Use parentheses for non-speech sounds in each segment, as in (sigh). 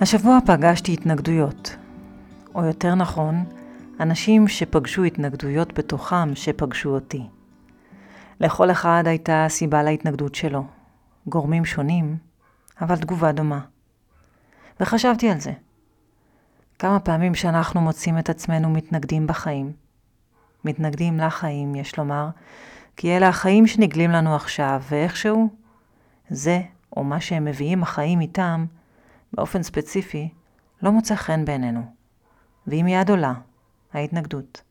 השבוע פגשתי התנגדויות, או יותר נכון, אנשים שפגשו התנגדויות בתוכם שפגשו אותי. לכל אחד הייתה סיבה להתנגדות שלו, גורמים שונים, אבל תגובה דומה. וחשבתי על זה. כמה פעמים שאנחנו מוצאים את עצמנו מתנגדים בחיים. מתנגדים לחיים, יש לומר, כי אלה החיים שנגלים לנו עכשיו, ואיכשהו, זה, או מה שהם מביאים החיים איתם, באופן ספציפי, לא מוצא חן בעינינו. והיא מיד עולה, ההתנגדות.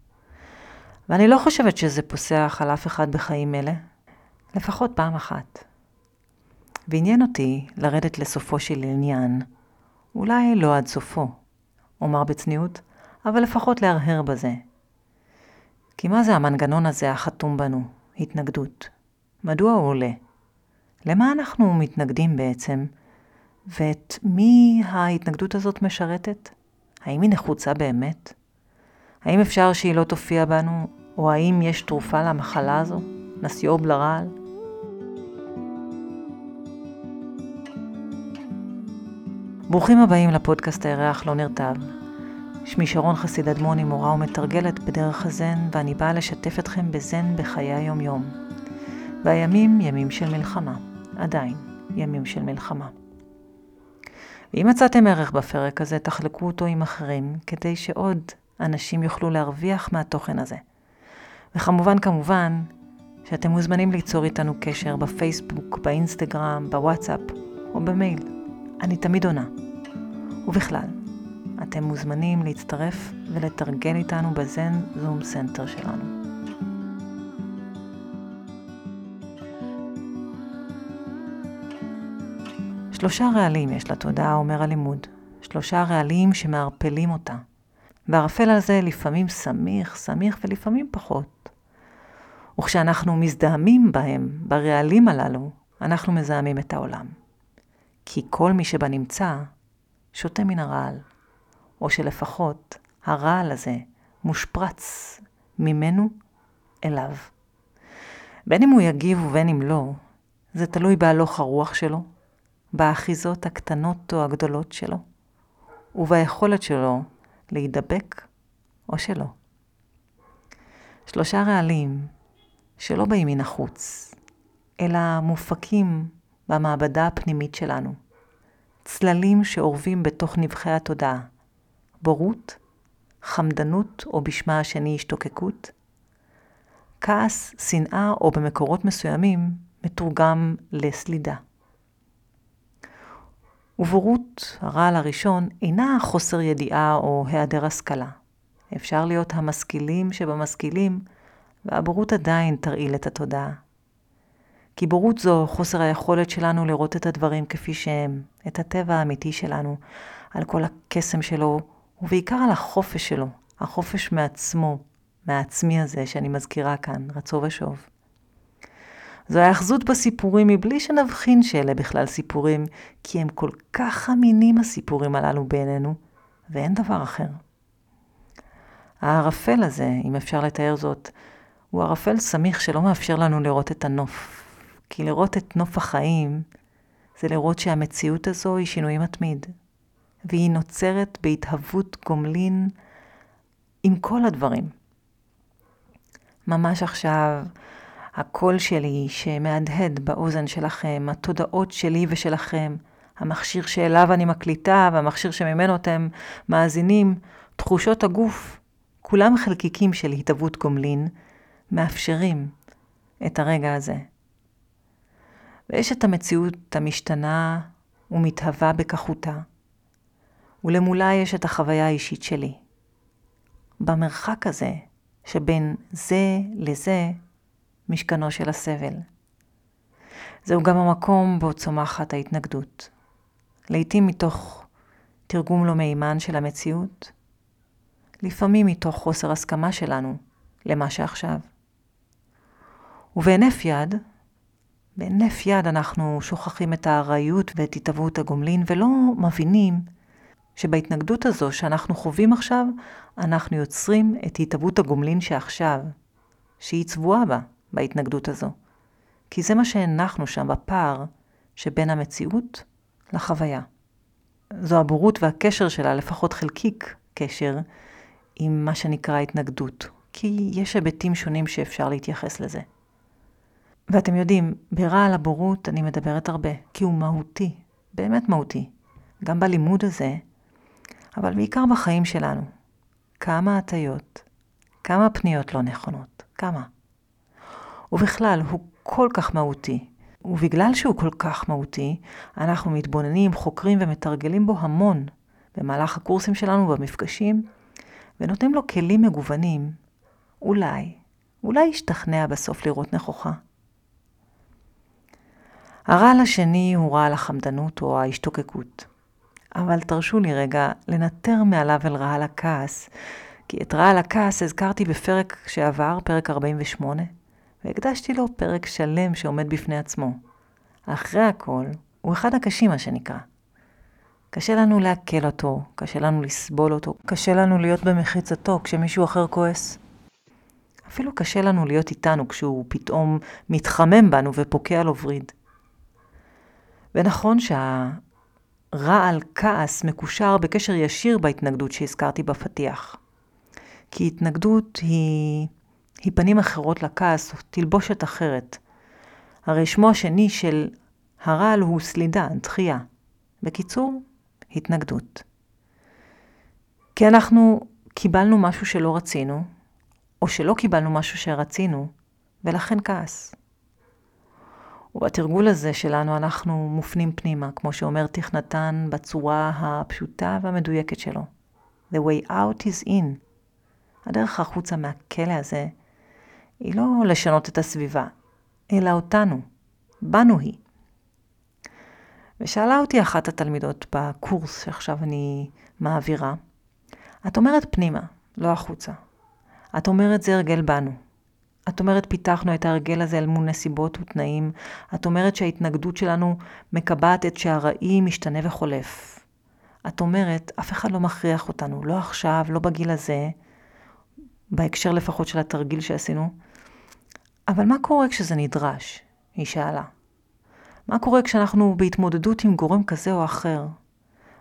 ואני לא חושבת שזה פוסח על אף אחד בחיים אלה, לפחות פעם אחת. ועניין אותי לרדת לסופו של עניין, אולי לא עד סופו, אומר בצניעות, אבל לפחות להרהר בזה. כי מה זה המנגנון הזה החתום בנו, התנגדות? מדוע הוא עולה? למה אנחנו מתנגדים בעצם? ואת מי ההתנגדות הזאת משרתת? האם היא נחוצה באמת? האם אפשר שהיא לא תופיע בנו, או האם יש תרופה למחלה הזו? נסיוב לרעל? ברוכים הבאים לפודקאסט הירח לא נרטב. שמי שרון חסיד אדמוני, מורה ומתרגלת בדרך הזן, ואני באה לשתף אתכם בזן בחיי היום-יום. והימים ימים של מלחמה. עדיין, ימים של מלחמה. ואם מצאתם ערך בפרק הזה, תחלקו אותו עם אחרים, כדי שעוד אנשים יוכלו להרוויח מהתוכן הזה. וכמובן, כמובן, שאתם מוזמנים ליצור איתנו קשר בפייסבוק, באינסטגרם, בוואטסאפ או במייל. אני תמיד עונה. ובכלל, אתם מוזמנים להצטרף ולתרגל איתנו ב Zen Zoom Center שלנו. שלושה רעלים יש לתודעה, אומר הלימוד. שלושה רעלים שמערפלים אותה. והערפל הזה לפעמים סמיך, סמיך ולפעמים פחות. וכשאנחנו מזדהמים בהם, ברעלים הללו, אנחנו מזהמים את העולם. כי כל מי שבנמצא שותה מן הרעל, או שלפחות הרעל הזה מושפרץ ממנו אליו. בין אם הוא יגיב ובין אם לא, זה תלוי בהלוך הרוח שלו, באחיזות הקטנות או הגדולות שלו, וביכולת שלו להידבק או שלא. שלושה רעלים שלא באים מן החוץ, אלא מופקים במעבדה הפנימית שלנו. צללים שאורבים בתוך נבחי התודעה. בורות, חמדנות או בשמה השני השתוקקות, כעס, שנאה או במקורות מסוימים מתורגם לסלידה. ובורות, הרעל הראשון, אינה חוסר ידיעה או היעדר השכלה. אפשר להיות המשכילים שבמשכילים, והבורות עדיין תרעיל את התודעה. כי בורות זו חוסר היכולת שלנו לראות את הדברים כפי שהם, את הטבע האמיתי שלנו, על כל הקסם שלו, ובעיקר על החופש שלו, החופש מעצמו, מהעצמי הזה שאני מזכירה כאן, רצו ושוב. זו ההאחזות בסיפורים מבלי שנבחין שאלה בכלל סיפורים, כי הם כל כך אמינים הסיפורים הללו בעינינו, ואין דבר אחר. הערפל הזה, אם אפשר לתאר זאת, הוא ערפל סמיך שלא מאפשר לנו לראות את הנוף. כי לראות את נוף החיים זה לראות שהמציאות הזו היא שינוי מתמיד, והיא נוצרת בהתהוות גומלין עם כל הדברים. ממש עכשיו, הקול שלי שמהדהד באוזן שלכם, התודעות שלי ושלכם, המכשיר שאליו אני מקליטה והמכשיר שממנו אתם מאזינים, תחושות הגוף, כולם חלקיקים של התהוות גומלין, מאפשרים את הרגע הזה. ויש את המציאות המשתנה ומתהווה בכחותה, ולמולה יש את החוויה האישית שלי. במרחק הזה שבין זה לזה, משכנו של הסבל. זהו גם המקום בו צומחת ההתנגדות. לעתים מתוך תרגום לא מהימן של המציאות, לפעמים מתוך חוסר הסכמה שלנו למה שעכשיו. ובהינף יד, בהינף יד אנחנו שוכחים את הארעיות ואת התהוות הגומלין ולא מבינים שבהתנגדות הזו שאנחנו חווים עכשיו, אנחנו יוצרים את התהוות הגומלין שעכשיו, שהיא צבועה בה. בהתנגדות הזו. כי זה מה שהנחנו שם בפער שבין המציאות לחוויה. זו הבורות והקשר שלה, לפחות חלקיק קשר, עם מה שנקרא התנגדות. כי יש היבטים שונים שאפשר להתייחס לזה. ואתם יודעים, ברעל הבורות אני מדברת הרבה, כי הוא מהותי, באמת מהותי. גם בלימוד הזה, אבל בעיקר בחיים שלנו. כמה הטיות, כמה פניות לא נכונות, כמה. ובכלל, הוא כל כך מהותי. ובגלל שהוא כל כך מהותי, אנחנו מתבוננים, חוקרים ומתרגלים בו המון במהלך הקורסים שלנו במפגשים, ונותנים לו כלים מגוונים. אולי, אולי ישתכנע בסוף לראות נכוחה. הרעל השני הוא רעל החמדנות או ההשתוקקות. אבל תרשו לי רגע לנטר מעליו אל רעל הכעס, כי את רעל הכעס הזכרתי בפרק שעבר, פרק 48, והקדשתי לו פרק שלם שעומד בפני עצמו. אחרי הכל, הוא אחד הקשים, מה שנקרא. קשה לנו לעכל אותו, קשה לנו לסבול אותו, קשה לנו להיות במחיצתו כשמישהו אחר כועס. אפילו קשה לנו להיות איתנו כשהוא פתאום מתחמם בנו ופוקע לו וריד. ונכון שהרעל כעס מקושר בקשר ישיר בהתנגדות שהזכרתי בפתיח. כי התנגדות היא, היא פנים אחרות לכעס, תלבושת אחרת. הרי שמו השני של הרעל הוא סלידה, דחייה. בקיצור, התנגדות. כי אנחנו קיבלנו משהו שלא רצינו, או שלא קיבלנו משהו שרצינו, ולכן כעס. ובתרגול הזה שלנו אנחנו מופנים פנימה, כמו שאומר תכנתן בצורה הפשוטה והמדויקת שלו. The way out is in. הדרך החוצה מהכלא הזה היא לא לשנות את הסביבה, אלא אותנו, בנו היא. ושאלה אותי אחת התלמידות בקורס שעכשיו אני מעבירה, את אומרת פנימה, לא החוצה. את אומרת זה הרגל בנו. את אומרת פיתחנו את ההרגל הזה אל מול נסיבות ותנאים. את אומרת שההתנגדות שלנו מקבעת את שהרעי משתנה וחולף. את אומרת, אף אחד לא מכריח אותנו, לא עכשיו, לא בגיל הזה, בהקשר לפחות של התרגיל שעשינו. אבל מה קורה כשזה נדרש? היא שאלה. מה קורה כשאנחנו בהתמודדות עם גורם כזה או אחר?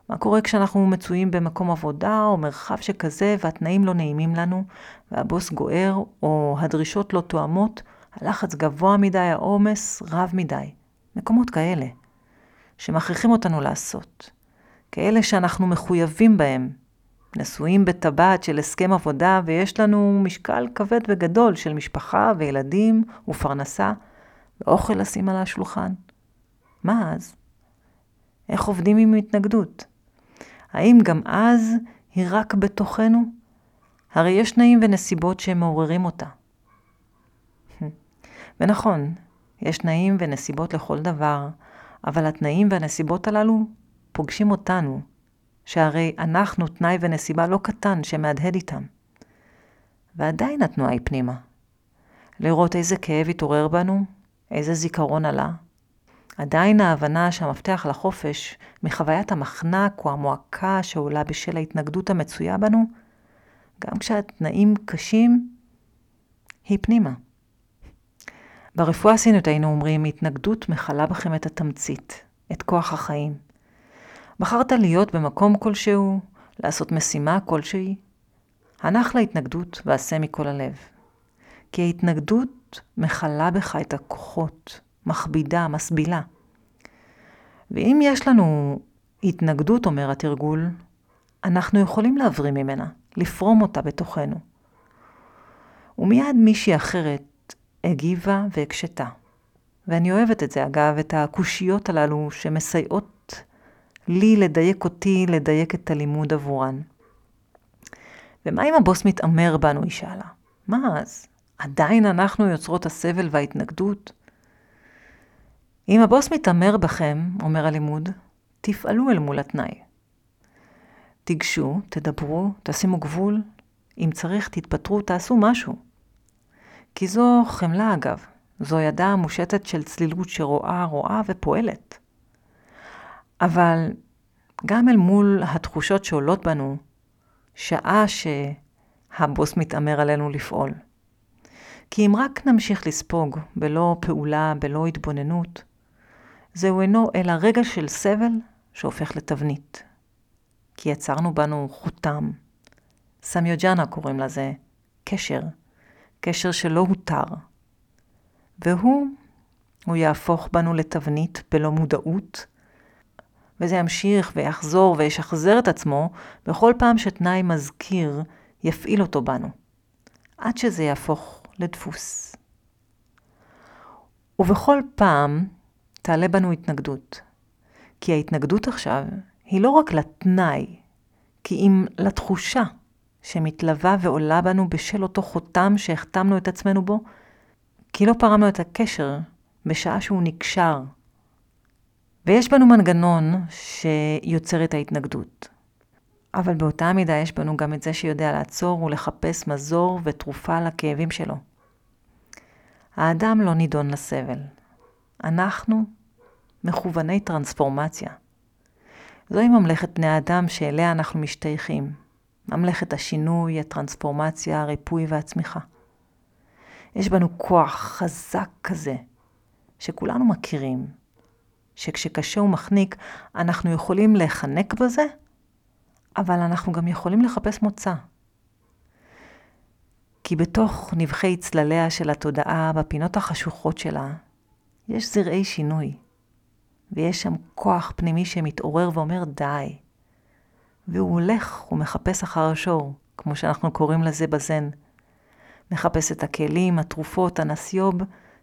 מה קורה כשאנחנו מצויים במקום עבודה או מרחב שכזה והתנאים לא נעימים לנו, והבוס גוער או הדרישות לא תואמות, הלחץ גבוה מדי, העומס רב מדי. מקומות כאלה, שמכריחים אותנו לעשות. כאלה שאנחנו מחויבים בהם. נשואים בטבעת של הסכם עבודה ויש לנו משקל כבד וגדול של משפחה וילדים ופרנסה ואוכל לשים על השולחן. מה אז? איך עובדים עם התנגדות? האם גם אז היא רק בתוכנו? הרי יש תנאים ונסיבות שמעוררים אותה. (laughs) ונכון, יש תנאים ונסיבות לכל דבר, אבל התנאים והנסיבות הללו פוגשים אותנו, שהרי אנחנו תנאי ונסיבה לא קטן שמהדהד איתם. ועדיין התנועה היא פנימה. לראות איזה כאב התעורר בנו, איזה זיכרון עלה, עדיין ההבנה שהמפתח לחופש מחוויית המחנק או המועקה שעולה בשל ההתנגדות המצויה בנו, גם כשהתנאים קשים, היא פנימה. ברפואה הסינית היינו אומרים, התנגדות מכלה בכם את התמצית, את כוח החיים. בחרת להיות במקום כלשהו, לעשות משימה כלשהי, הנח להתנגדות ועשה מכל הלב. כי ההתנגדות מכלה בך את הכוחות, מכבידה, מסבילה. ואם יש לנו התנגדות, אומר התרגול, אנחנו יכולים להבריא ממנה, לפרום אותה בתוכנו. ומיד מישהי אחרת הגיבה והקשתה. ואני אוהבת את זה, אגב, את הקושיות הללו שמסייעות לי לדייק אותי, לדייק את הלימוד עבורן. ומה אם הבוס מתעמר בנו, היא שאלה. מה אז? עדיין אנחנו יוצרות הסבל וההתנגדות? אם הבוס מתעמר בכם, אומר הלימוד, תפעלו אל מול התנאי. תיגשו, תדברו, תשימו גבול. אם צריך, תתפטרו, תעשו משהו. כי זו חמלה אגב, זו ידה מושטת של צלילות שרואה, רואה ופועלת. אבל גם אל מול התחושות שעולות בנו, שעה שהבוס מתעמר עלינו לפעול. כי אם רק נמשיך לספוג בלא פעולה, בלא התבוננות, זהו אינו אלא רגע של סבל שהופך לתבנית, כי יצרנו בנו חותם. סמיוג'נה קוראים לזה קשר, קשר שלא הותר. והוא, הוא יהפוך בנו לתבנית בלא מודעות, וזה ימשיך ויחזור וישחזר את עצמו בכל פעם שתנאי מזכיר יפעיל אותו בנו, עד שזה יהפוך לדפוס. ובכל פעם תעלה בנו התנגדות, כי ההתנגדות עכשיו היא לא רק לתנאי, כי אם לתחושה שמתלווה ועולה בנו בשל אותו חותם שהחתמנו את עצמנו בו, כי לא פרמנו את הקשר בשעה שהוא נקשר. ויש בנו מנגנון שיוצר את ההתנגדות. אבל באותה מידה יש בנו גם את זה שיודע לעצור ולחפש מזור ותרופה לכאבים שלו. האדם לא נידון לסבל. אנחנו מכווני טרנספורמציה. זוהי ממלכת בני האדם שאליה אנחנו משתייכים. ממלכת השינוי, הטרנספורמציה, הריפוי והצמיחה. יש בנו כוח חזק כזה, שכולנו מכירים, שכשקשה ומחניק, אנחנו יכולים להיחנק בזה, אבל אנחנו גם יכולים לחפש מוצא. כי בתוך נבחי צלליה של התודעה, בפינות החשוכות שלה, יש זרעי שינוי. ויש שם כוח פנימי שמתעורר ואומר די. והוא הולך ומחפש אחר השור, כמו שאנחנו קוראים לזה בזן. מחפש את הכלים, התרופות, הנסיוב,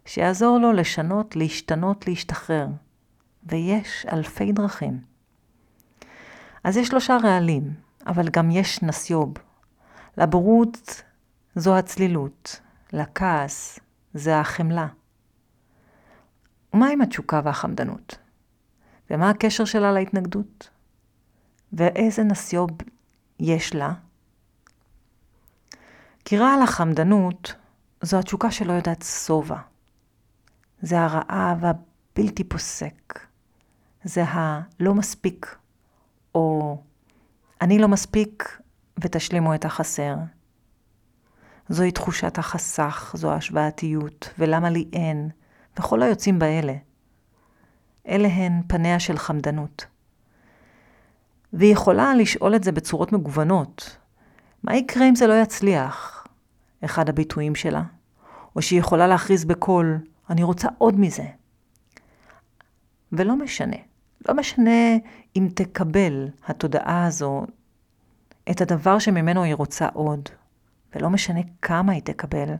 שיעזור לו לשנות, להשתנות, להשתחרר. ויש אלפי דרכים. אז יש שלושה רעלים, אבל גם יש נסיוב. לבורות זו הצלילות, לכעס זה החמלה. ומה עם התשוקה והחמדנות? ומה הקשר שלה להתנגדות? ואיזה נסיוב יש לה? כי רעל החמדנות זו התשוקה שלא יודעת שובע. זה הרעב הבלתי פוסק. זה הלא מספיק, או אני לא מספיק ותשלימו את החסר. זוהי תחושת החסך, זו ההשוואתיות, ולמה לי אין, וכל היוצאים באלה. אלה הן פניה של חמדנות. והיא יכולה לשאול את זה בצורות מגוונות. מה יקרה אם זה לא יצליח? אחד הביטויים שלה. או שהיא יכולה להכריז בקול, אני רוצה עוד מזה. ולא משנה. לא משנה אם תקבל התודעה הזו את הדבר שממנו היא רוצה עוד, ולא משנה כמה היא תקבל.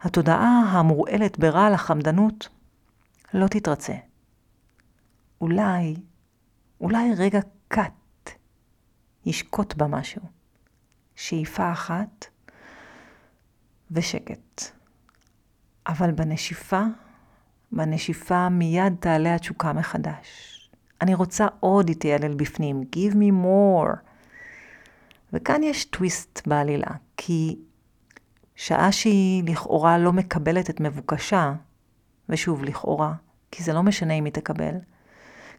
התודעה המורעלת ברעל החמדנות לא תתרצה. אולי, אולי רגע קט ישקוט בה משהו. שאיפה אחת ושקט. אבל בנשיפה, בנשיפה מיד תעלה התשוקה מחדש. אני רוצה עוד, היא תיעלל בפנים. Give me more. וכאן יש טוויסט בעלילה, כי שעה שהיא לכאורה לא מקבלת את מבוקשה, ושוב, לכאורה, כי זה לא משנה אם היא תקבל,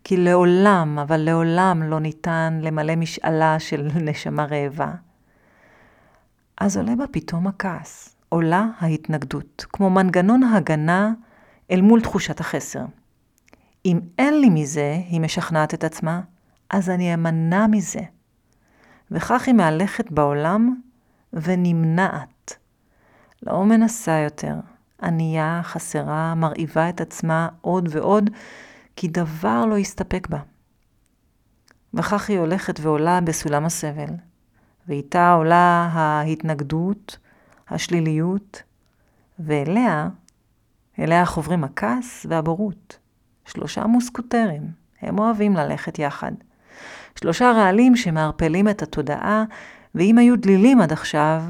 כי לעולם, אבל לעולם לא ניתן למלא משאלה של (laughs) נשמה רעבה. אז עולה בה פתאום הכעס, עולה ההתנגדות, כמו מנגנון הגנה אל מול תחושת החסר. אם אין לי מזה, היא משכנעת את עצמה, אז אני אמנע מזה. וכך היא מהלכת בעולם ונמנעת. לא מנסה יותר, ענייה, חסרה, מרעיבה את עצמה עוד ועוד, כי דבר לא יסתפק בה. וכך היא הולכת ועולה בסולם הסבל, ואיתה עולה ההתנגדות, השליליות, ואליה, אליה חוברים הכעס והבורות. שלושה מוסקוטרים, הם אוהבים ללכת יחד. שלושה רעלים שמערפלים את התודעה, ואם היו דלילים עד עכשיו,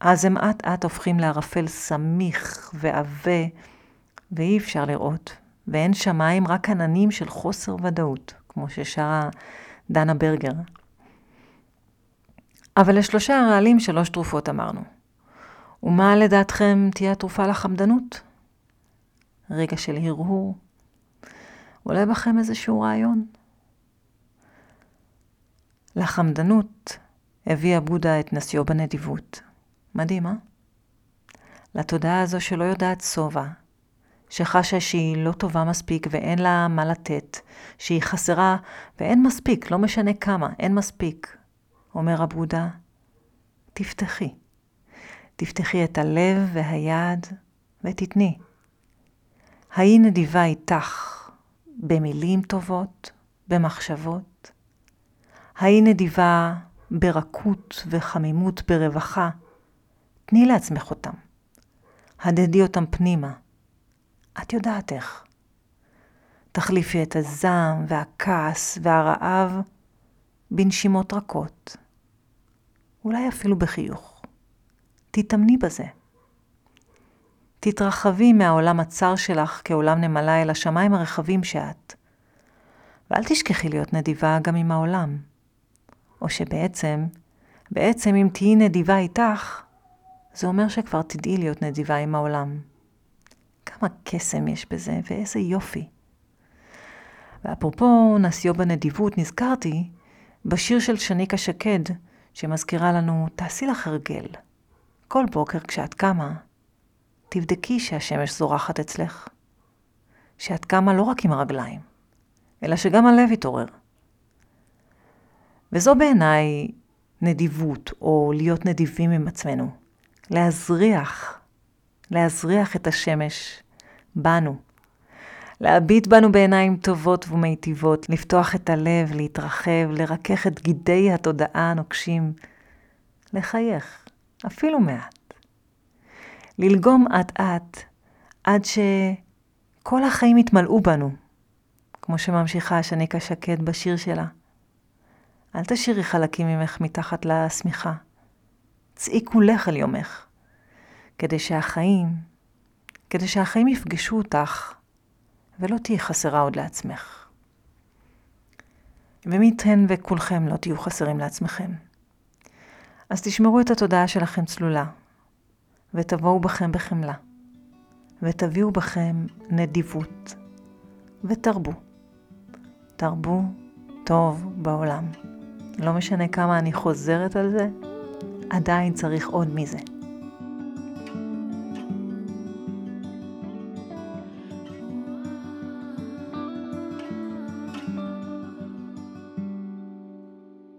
אז הם אט אט הופכים לערפל סמיך ועבה, ואי אפשר לראות, ואין שמיים, רק עננים של חוסר ודאות, כמו ששרה דנה ברגר. אבל לשלושה הרעלים שלוש תרופות אמרנו. ומה לדעתכם תהיה התרופה לחמדנות? רגע של הרהור. עולה בכם איזשהו רעיון? לחמדנות הביא הבודה את נסיו בנדיבות. מדהים, אה? לתודעה הזו שלא יודעת שובע, שחשה שהיא לא טובה מספיק ואין לה מה לתת, שהיא חסרה ואין מספיק, לא משנה כמה, אין מספיק. אומר הבודה, תפתחי. תפתחי את הלב והיד ותתני. היי נדיבה איתך במילים טובות, במחשבות. היי נדיבה ברכות וחמימות ברווחה. תני לעצמך אותם. הדדי אותם פנימה. את יודעת איך. תחליפי את הזעם והכעס והרעב בנשימות רכות. אולי אפילו בחיוך. תתאמני בזה. תתרחבי מהעולם הצר שלך כעולם נמלה אל השמיים הרחבים שאת. ואל תשכחי להיות נדיבה גם עם העולם. או שבעצם, בעצם אם תהיי נדיבה איתך, זה אומר שכבר תדעי להיות נדיבה עם העולם. כמה קסם יש בזה, ואיזה יופי. ואפרופו נסיו בנדיבות, נזכרתי בשיר של שניקה שקד, שמזכירה לנו, תעשי לך הרגל. כל בוקר כשאת קמה, תבדקי שהשמש זורחת אצלך. שאת קמה לא רק עם הרגליים, אלא שגם הלב יתעורר. וזו בעיניי נדיבות, או להיות נדיבים עם עצמנו. להזריח, להזריח את השמש בנו. להביט בנו בעיניים טובות ומיטיבות, לפתוח את הלב, להתרחב, לרכך את גידי התודעה הנוקשים, לחייך, אפילו מעט. ללגום אט-אט עד שכל החיים יתמלאו בנו, כמו שממשיכה שניקה שקד בשיר שלה. אל תשאירי חלקים ממך מתחת לשמיכה. צאי כולך אל יומך, כדי שהחיים, כדי שהחיים יפגשו אותך, ולא תהיי חסרה עוד לעצמך. ומי וכולכם לא תהיו חסרים לעצמכם. אז תשמרו את התודעה שלכם צלולה, ותבואו בכם בחמלה, ותביאו בכם נדיבות, ותרבו. תרבו טוב בעולם. לא משנה כמה אני חוזרת על זה, עדיין צריך עוד מזה.